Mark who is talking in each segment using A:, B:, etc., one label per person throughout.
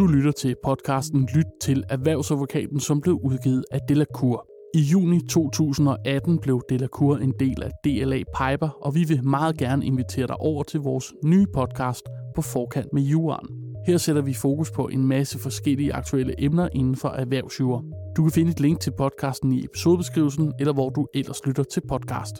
A: Du lytter til podcasten Lyt til Erhvervsadvokaten, som blev udgivet af Delacour. I juni 2018 blev Delacour en del af DLA Piper, og vi vil meget gerne invitere dig over til vores nye podcast på forkant med juraen. Her sætter vi fokus på en masse forskellige aktuelle emner inden for erhvervsjura. Du kan finde et link til podcasten i episodebeskrivelsen, eller hvor du ellers lytter til podcast.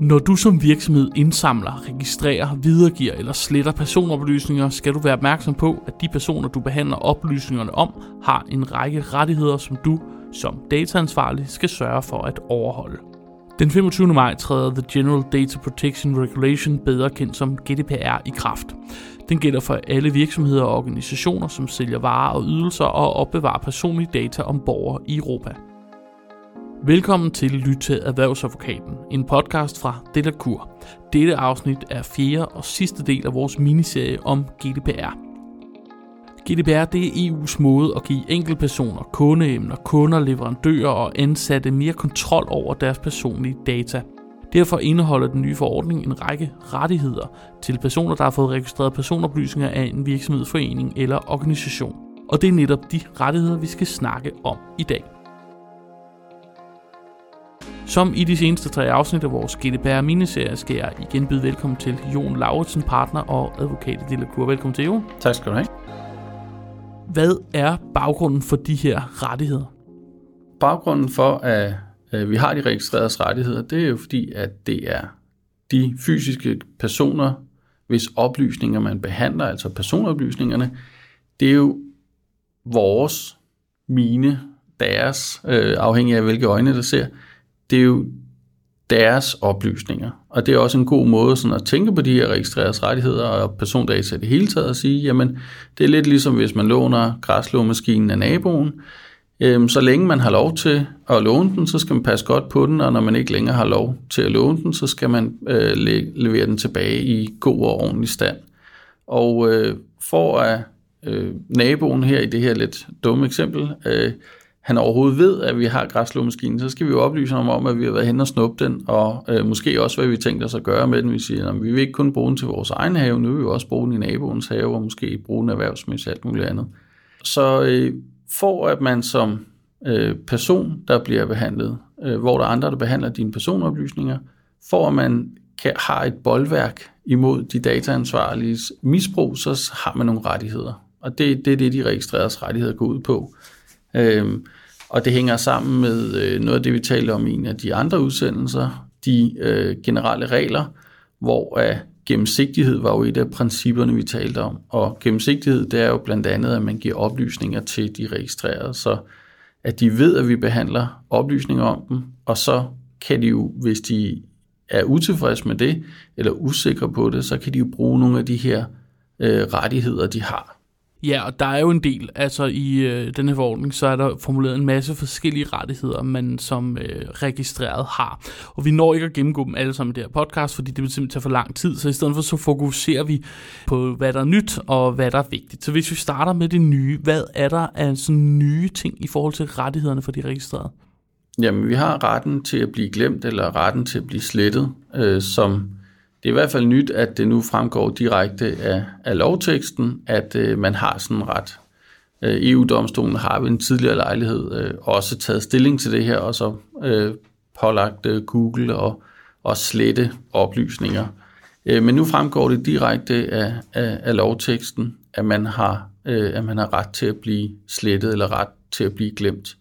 A: Når du som virksomhed indsamler, registrerer, videregiver eller sletter personoplysninger, skal du være opmærksom på, at de personer, du behandler oplysningerne om, har en række rettigheder, som du som dataansvarlig skal sørge for at overholde. Den 25. maj træder The General Data Protection Regulation, bedre kendt som GDPR, i kraft. Den gælder for alle virksomheder og organisationer, som sælger varer og ydelser og opbevarer personlige data om borgere i Europa. Velkommen til Lyt til Erhvervsadvokaten, en podcast fra Delacour. Dette afsnit er fjerde og sidste del af vores miniserie om GDPR. GDPR det er EU's måde at give enkeltpersoner, kundeemner, kunder, leverandører og ansatte mere kontrol over deres personlige data. Derfor indeholder den nye forordning en række rettigheder til personer, der har fået registreret personoplysninger af en virksomhed, forening eller organisation. Og det er netop de rettigheder, vi skal snakke om i dag. Som i de seneste tre afsnit af vores GDPR miniserie skal jeg igen byde velkommen til Jon Lauritsen, partner og advokat i Delacour. Velkommen til, Jon.
B: Tak skal du have.
A: Hvad er baggrunden for de her rettigheder?
B: Baggrunden for, at vi har de registrerede rettigheder, det er jo fordi, at det er de fysiske personer, hvis oplysninger man behandler, altså personoplysningerne, det er jo vores, mine, deres, øh, afhængig af hvilke øjne der ser, det er jo deres oplysninger. Og det er også en god måde sådan at tænke på de her registreres rettigheder og persondata i det hele taget at sige, jamen det er lidt ligesom hvis man låner græslåmaskinen af naboen. Øhm, så længe man har lov til at låne den, så skal man passe godt på den, og når man ikke længere har lov til at låne den, så skal man øh, levere den tilbage i god og ordentlig stand. Og øh, for at øh, naboen her i det her lidt dumme eksempel, øh, han overhovedet ved, at vi har græsslåmaskinen, så skal vi jo oplyse ham om, at vi har været hen og snuppe den, og øh, måske også, hvad vi tænker os at gøre med den. Vi siger, at vi vil ikke kun bruge den til vores egen have, nu vil vi også bruge den i naboens have, og måske bruge den erhvervsmæssigt alt muligt andet. Så øh, for at man som øh, person, der bliver behandlet, øh, hvor der er andre, der behandler dine personoplysninger, for at man kan, har et boldværk imod de dataansvarliges misbrug, så har man nogle rettigheder. Og det, det er det, de registreres rettigheder går ud på. Øhm, og det hænger sammen med øh, noget af det, vi talte om i en af de andre udsendelser, de øh, generelle regler, hvor øh, gennemsigtighed var jo et af principperne, vi talte om. Og gennemsigtighed, det er jo blandt andet, at man giver oplysninger til de registrerede, så at de ved, at vi behandler oplysninger om dem, og så kan de jo, hvis de er utilfredse med det, eller usikre på det, så kan de jo bruge nogle af de her øh, rettigheder, de har.
A: Ja, og der er jo en del, altså i øh, denne forordning, så er der formuleret en masse forskellige rettigheder, man som øh, registreret har. Og vi når ikke at gennemgå dem alle sammen i det her podcast, fordi det vil simpelthen tage for lang tid, så i stedet for så fokuserer vi på, hvad der er nyt og hvad der er vigtigt. Så hvis vi starter med det nye, hvad er der af sådan nye ting i forhold til rettighederne for de registrerede?
B: Jamen, vi har retten til at blive glemt, eller retten til at blive slettet, øh, som det er i hvert fald nyt, at det nu fremgår direkte af, af lovteksten, at øh, man har sådan en ret. Øh, EU-domstolen har ved en tidligere lejlighed øh, også taget stilling til det her, og så øh, pålagt øh, Google og, og slette oplysninger. Øh, men nu fremgår det direkte af, af, af lovteksten, at man, har, øh, at man har ret til at blive slettet eller ret til at blive glemt.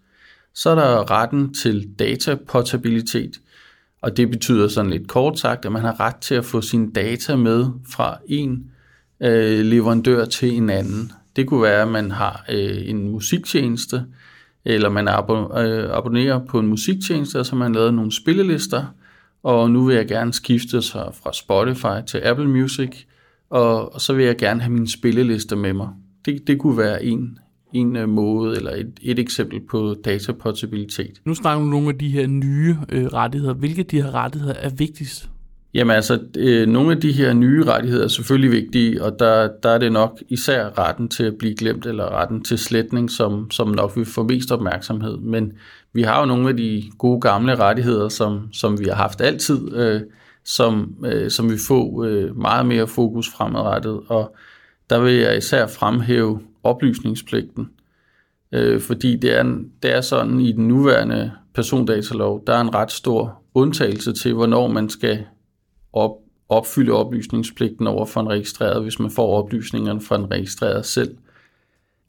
B: Så er der retten til dataportabilitet, og det betyder sådan lidt kort sagt, at man har ret til at få sine data med fra en øh, leverandør til en anden. Det kunne være, at man har øh, en musiktjeneste, eller man abon- øh, abonnerer på en musiktjeneste, og så har man lavet nogle spillelister, og nu vil jeg gerne skifte sig fra Spotify til Apple Music, og, og så vil jeg gerne have mine spillelister med mig. Det, det kunne være en en øh, måde eller et, et eksempel på dataportabilitet.
A: Nu snakker vi om nogle af de her nye øh, rettigheder. Hvilke af de her rettigheder er vigtigst?
B: Jamen altså, øh, nogle af de her nye rettigheder er selvfølgelig vigtige, og der, der er det nok især retten til at blive glemt, eller retten til sletning, som, som nok vil få mest opmærksomhed. Men vi har jo nogle af de gode gamle rettigheder, som, som vi har haft altid, øh, som, øh, som vi får øh, meget mere fokus fremadrettet, og der vil jeg især fremhæve oplysningspligten, øh, fordi det er, det er sådan i den nuværende persondatalov, der er en ret stor undtagelse til, hvornår man skal op, opfylde oplysningspligten over for en registreret, hvis man får oplysningerne fra en registreret selv.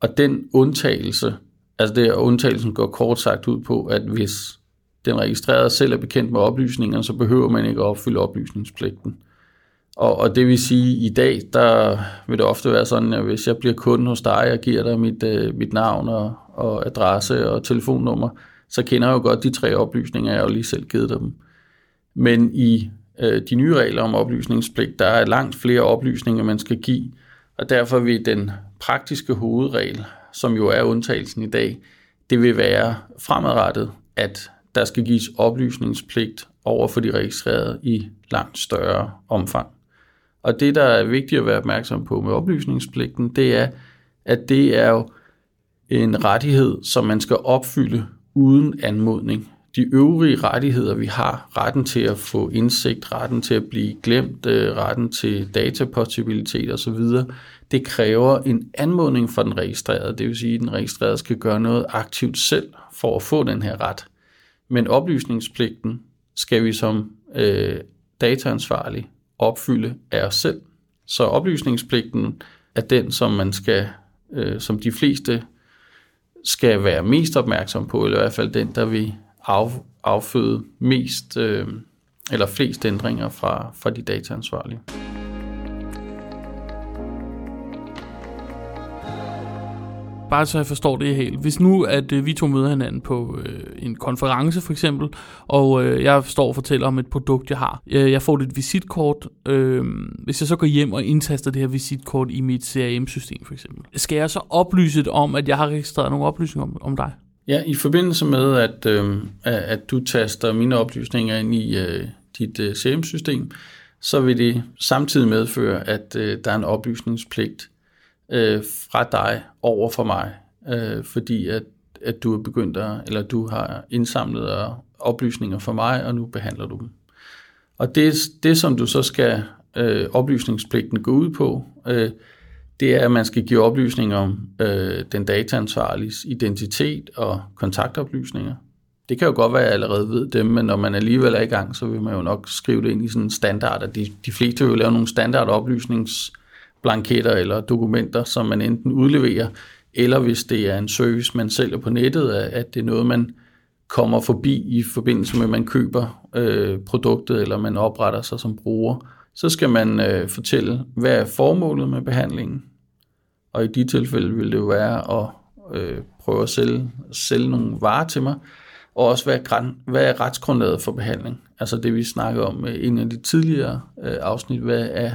B: Og den undtagelse, altså det undtagelsen går kort sagt ud på, at hvis den registrerede selv er bekendt med oplysningerne, så behøver man ikke at opfylde oplysningspligten. Og, og det vil sige, at i dag, der vil det ofte være sådan, at hvis jeg bliver kunde hos dig og giver dig mit, øh, mit navn og, og adresse og telefonnummer, så kender jeg jo godt de tre oplysninger, jeg jo lige selv givet dem. Men i øh, de nye regler om oplysningspligt, der er langt flere oplysninger, man skal give, og derfor vil den praktiske hovedregel, som jo er undtagelsen i dag, det vil være fremadrettet, at der skal gives oplysningspligt over for de registrerede i langt større omfang. Og det, der er vigtigt at være opmærksom på med oplysningspligten, det er, at det er jo en rettighed, som man skal opfylde uden anmodning. De øvrige rettigheder, vi har, retten til at få indsigt, retten til at blive glemt, øh, retten til datapossibilitet osv., det kræver en anmodning fra den registrerede. Det vil sige, at den registrerede skal gøre noget aktivt selv for at få den her ret. Men oplysningspligten skal vi som øh, dataansvarlig opfylde af os selv. Så oplysningspligten er den, som man skal, øh, som de fleste skal være mest opmærksom på, eller i hvert fald den, der vil af, afføde mest øh, eller flest ændringer fra, fra de dataansvarlige.
A: Bare så jeg forstår det helt. Hvis nu, at øh, vi to møder hinanden på øh, en konference for eksempel, og øh, jeg står og fortæller om et produkt, jeg har. Øh, jeg får dit visitkort. Øh, hvis jeg så går hjem og indtaster det her visitkort i mit CRM-system for eksempel, skal jeg så oplyse det om, at jeg har registreret nogle oplysninger om, om dig?
B: Ja, i forbindelse med, at, øh, at du taster mine oplysninger ind i øh, dit øh, CRM-system, så vil det samtidig medføre, at øh, der er en oplysningspligt øh, fra dig over for mig, øh, fordi at, at du er begyndt at, eller du har indsamlet øh, oplysninger for mig, og nu behandler du dem. Og det, det som du så skal øh, oplysningspligten gå ud på, øh, det er, at man skal give oplysninger om øh, den dataansvarliges identitet og kontaktoplysninger. Det kan jo godt være, at jeg allerede ved dem, men når man alligevel er i gang, så vil man jo nok skrive det ind i sådan en standard, at de, de fleste vil lave nogle standard oplysnings blanketter eller dokumenter, som man enten udleverer, eller hvis det er en service, man sælger på nettet, at det er noget, man kommer forbi i forbindelse med, at man køber øh, produktet, eller man opretter sig som bruger, så skal man øh, fortælle, hvad er formålet med behandlingen. Og i de tilfælde vil det jo være at øh, prøve at sælge, sælge nogle varer til mig, og også hvad er, hvad er retsgrundlaget for behandling. Altså det vi snakkede om i en af de tidligere øh, afsnit, hvad er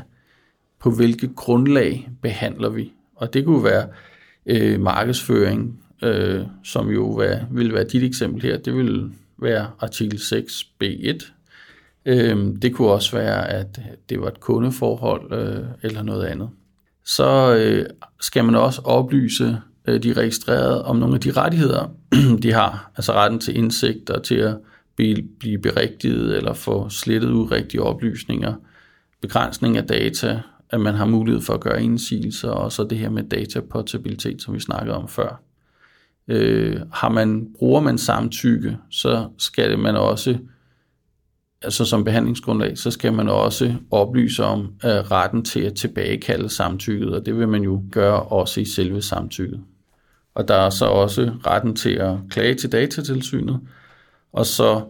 B: på hvilket grundlag behandler vi. Og det kunne være øh, markedsføring, øh, som jo være, vil være dit eksempel her. Det vil være artikel 6 B1. Øh, det kunne også være, at det var et kundeforhold øh, eller noget andet. Så øh, skal man også oplyse øh, de registrerede om nogle af de rettigheder, de har. Altså retten til indsigt og til at blive, blive berigtiget eller få slettet urigtige oplysninger, begrænsning af data, at man har mulighed for at gøre indsigelser, og så det her med dataportabilitet, som vi snakkede om før. Øh, har man, bruger man samtykke, så skal man også, altså som behandlingsgrundlag, så skal man også oplyse om øh, retten til at tilbagekalde samtykket, og det vil man jo gøre også i selve samtykket. Og der er så også retten til at klage til datatilsynet, og så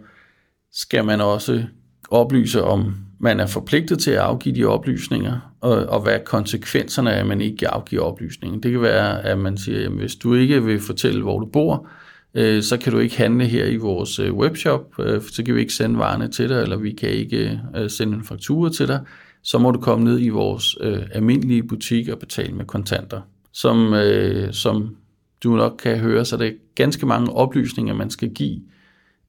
B: skal man også oplyse om man er forpligtet til at afgive de oplysninger, og, og hvad konsekvenserne er, at man ikke afgiver oplysningen. Det kan være, at man siger, at hvis du ikke vil fortælle, hvor du bor, øh, så kan du ikke handle her i vores øh, webshop, øh, så kan vi ikke sende varerne til dig, eller vi kan ikke øh, sende en faktura til dig. Så må du komme ned i vores øh, almindelige butik og betale med kontanter. Som, øh, som du nok kan høre, så er det ganske mange oplysninger, man skal give,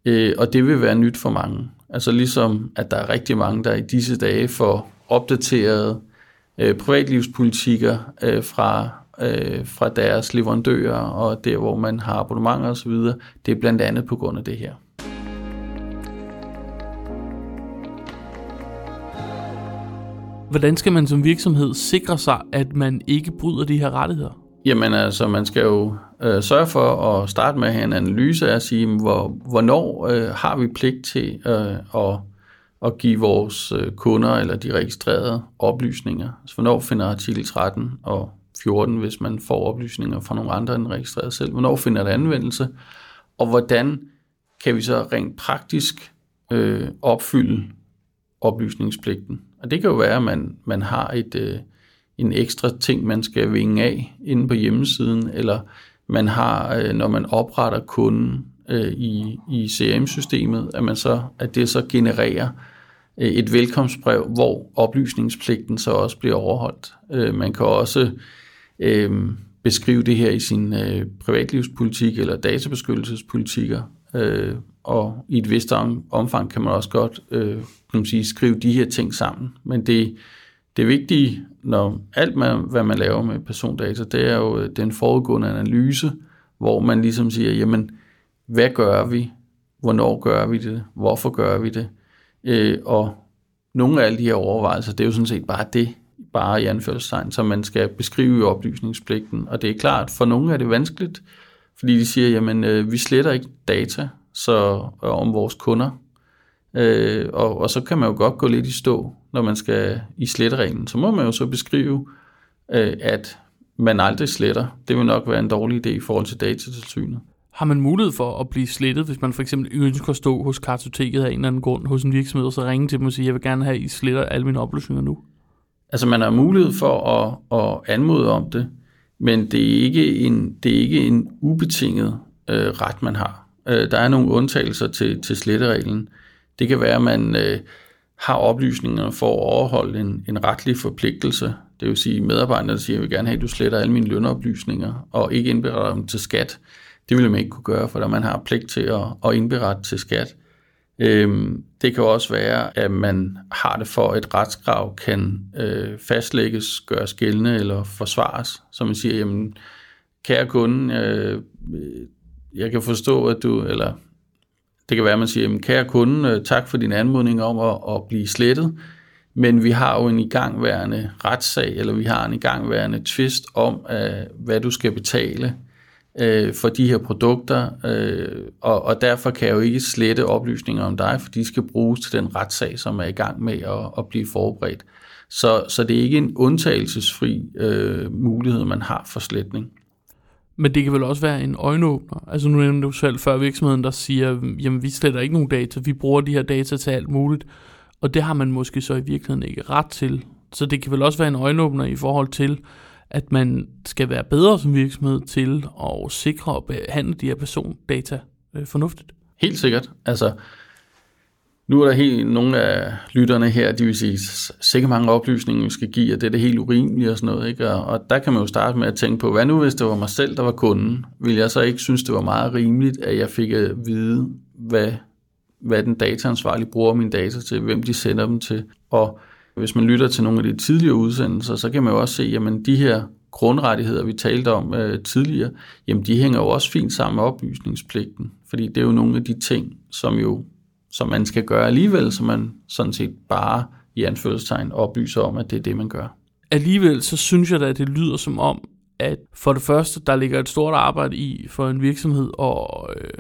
B: øh, og det vil være nyt for mange. Altså ligesom, at der er rigtig mange, der i disse dage får opdateret øh, privatlivspolitikker øh, fra, øh, fra deres leverandører og der, hvor man har abonnementer osv. Det er blandt andet på grund af det her.
A: Hvordan skal man som virksomhed sikre sig, at man ikke bryder de her rettigheder?
B: Jamen altså, man skal jo øh, sørge for at starte med at have en analyse af at sige, hvor, hvornår øh, har vi pligt til øh, at, at give vores øh, kunder eller de registrerede oplysninger. Så hvornår finder artikel 13 og 14, hvis man får oplysninger fra nogle andre end registreret selv. Hvornår finder det anvendelse? Og hvordan kan vi så rent praktisk øh, opfylde oplysningspligten? Og det kan jo være, at man, man har et, øh, en ekstra ting, man skal vinge af inde på hjemmesiden, eller man har, øh, når man opretter kunden øh, i, i CRM-systemet, at, man så, at det så genererer øh, et velkomstbrev, hvor oplysningspligten så også bliver overholdt. Man kan også øh, beskrive det her i sin øh, privatlivspolitik eller databeskyttelsespolitikker, øh, og i et vist omfang kan man også godt øh, kan man sige, skrive de her ting sammen. Men det, det vigtige, når alt, man, hvad man laver med persondata, det er jo øh, den forudgående analyse, hvor man ligesom siger, jamen, hvad gør vi? Hvornår gør vi det? Hvorfor gør vi det? Øh, og nogle af alle de her overvejelser, det er jo sådan set bare det, bare i anførselstegn, som man skal beskrive i oplysningspligten. Og det er klart, for nogle er det vanskeligt, fordi de siger, jamen, øh, vi sletter ikke data så, øh, om vores kunder, Øh, og, og så kan man jo godt gå lidt i stå, når man skal i slettereglen. Så må man jo så beskrive, øh, at man aldrig sletter. Det vil nok være en dårlig idé i forhold til datatilsynet.
A: Har man mulighed for at blive slettet, hvis man for eksempel ønsker at stå hos kartoteket af en eller anden grund hos en virksomhed, og så ringe til dem og sige, jeg vil gerne have, at I sletter alle mine oplysninger nu?
B: Altså man har mulighed for at, at anmode om det, men det er ikke en, det er ikke en ubetinget øh, ret, man har. Øh, der er nogle undtagelser til, til slettereglen. Det kan være, at man øh, har oplysningerne for at overholde en, en retlig forpligtelse. Det vil sige, at medarbejderne siger, at jeg vil gerne have, at du sletter alle mine lønoplysninger og ikke indberetter dem til skat. Det vil man ikke kunne gøre, for der man har pligt til at, at indberette til skat. Øhm, det kan også være, at man har det for, at et retskrav kan øh, fastlægges, gøres gældende eller forsvares. Så man siger, jamen, kære kunde, øh, jeg kan forstå, at du, eller det kan være, at man siger, kære kunde, øh, tak for din anmodning om at, at blive slettet, men vi har jo en igangværende retssag, eller vi har en igangværende tvist om, øh, hvad du skal betale øh, for de her produkter, og, og derfor kan jeg jo ikke slette oplysninger om dig, for de skal bruges til den retssag, som er i gang med at, at blive forberedt. Så, så det er ikke en undtagelsesfri øh, mulighed, man har for sletning.
A: Men det kan vel også være en øjenåbner. Altså nu nævnte du selv før virksomheden, der siger, jamen vi sletter ikke nogen data, vi bruger de her data til alt muligt. Og det har man måske så i virkeligheden ikke ret til. Så det kan vel også være en øjenåbner i forhold til, at man skal være bedre som virksomhed til at sikre og behandle de her persondata øh, fornuftigt.
B: Helt sikkert. Altså, nu er der helt nogle af lytterne her, de vil sige, sikkert mange oplysninger, vi skal give, og det er det helt urimeligt og sådan noget. Ikke? Og, og der kan man jo starte med at tænke på, hvad nu hvis det var mig selv, der var kunden? Vil jeg så ikke synes, det var meget rimeligt, at jeg fik at vide, hvad, hvad den dataansvarlige bruger mine data til, hvem de sender dem til. Og hvis man lytter til nogle af de tidligere udsendelser, så kan man jo også se, at de her grundrettigheder, vi talte om øh, tidligere, jamen de hænger jo også fint sammen med oplysningspligten. Fordi det er jo nogle af de ting, som jo som man skal gøre alligevel, så man sådan set bare i anførselstegn oplyser om, at det er det, man gør.
A: Alligevel så synes jeg da, at det lyder som om, at for det første, der ligger et stort arbejde i for en virksomhed at øh,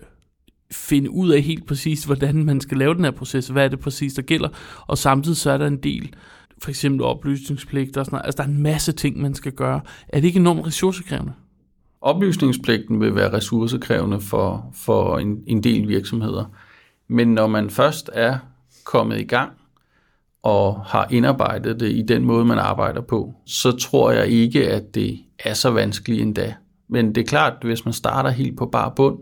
A: finde ud af helt præcis, hvordan man skal lave den her proces, hvad er det præcis, der gælder, og samtidig så er der en del, for eksempel oplysningspligt og sådan noget. Altså der er en masse ting, man skal gøre. Er det ikke enormt ressourcekrævende?
B: Oplysningspligten vil være ressourcekrævende for, for en, en del virksomheder. Men når man først er kommet i gang og har indarbejdet det i den måde, man arbejder på, så tror jeg ikke, at det er så vanskeligt endda. Men det er klart, at hvis man starter helt på bar bund,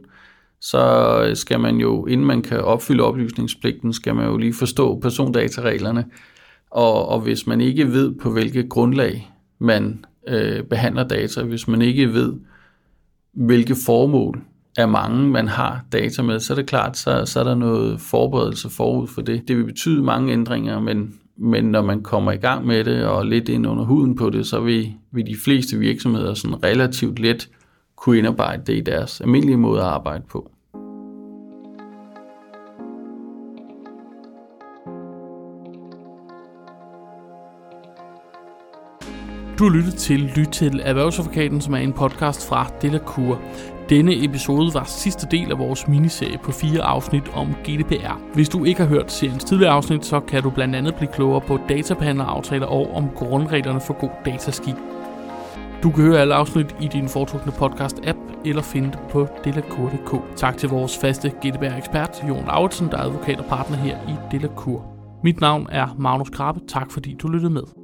B: så skal man jo, inden man kan opfylde oplysningspligten, skal man jo lige forstå persondatareglerne. Og, og hvis man ikke ved, på hvilket grundlag man øh, behandler data, hvis man ikke ved, hvilke formål er mange, man har data med, så er det klart, så, så er der noget forberedelse forud for det. Det vil betyde mange ændringer, men, men når man kommer i gang med det og lidt ind under huden på det, så vil, vil de fleste virksomheder sådan relativt let kunne indarbejde det i deres almindelige måde at arbejde på.
A: Du har lyttet til Lyt til Erhvervsadvokaten, som er en podcast fra Delacour. Denne episode var sidste del af vores miniserie på fire afsnit om GDPR. Hvis du ikke har hørt seriens tidligere afsnit, så kan du blandt andet blive klogere på databehandleraftaler og om grundreglerne for god dataskik. Du kan høre alle afsnit i din foretrukne podcast-app eller finde det på delacour.dk. Tak til vores faste GDPR-ekspert, Jon Lauritsen, der er advokat og partner her i Delacour. Mit navn er Magnus Krabbe. Tak fordi du lyttede med.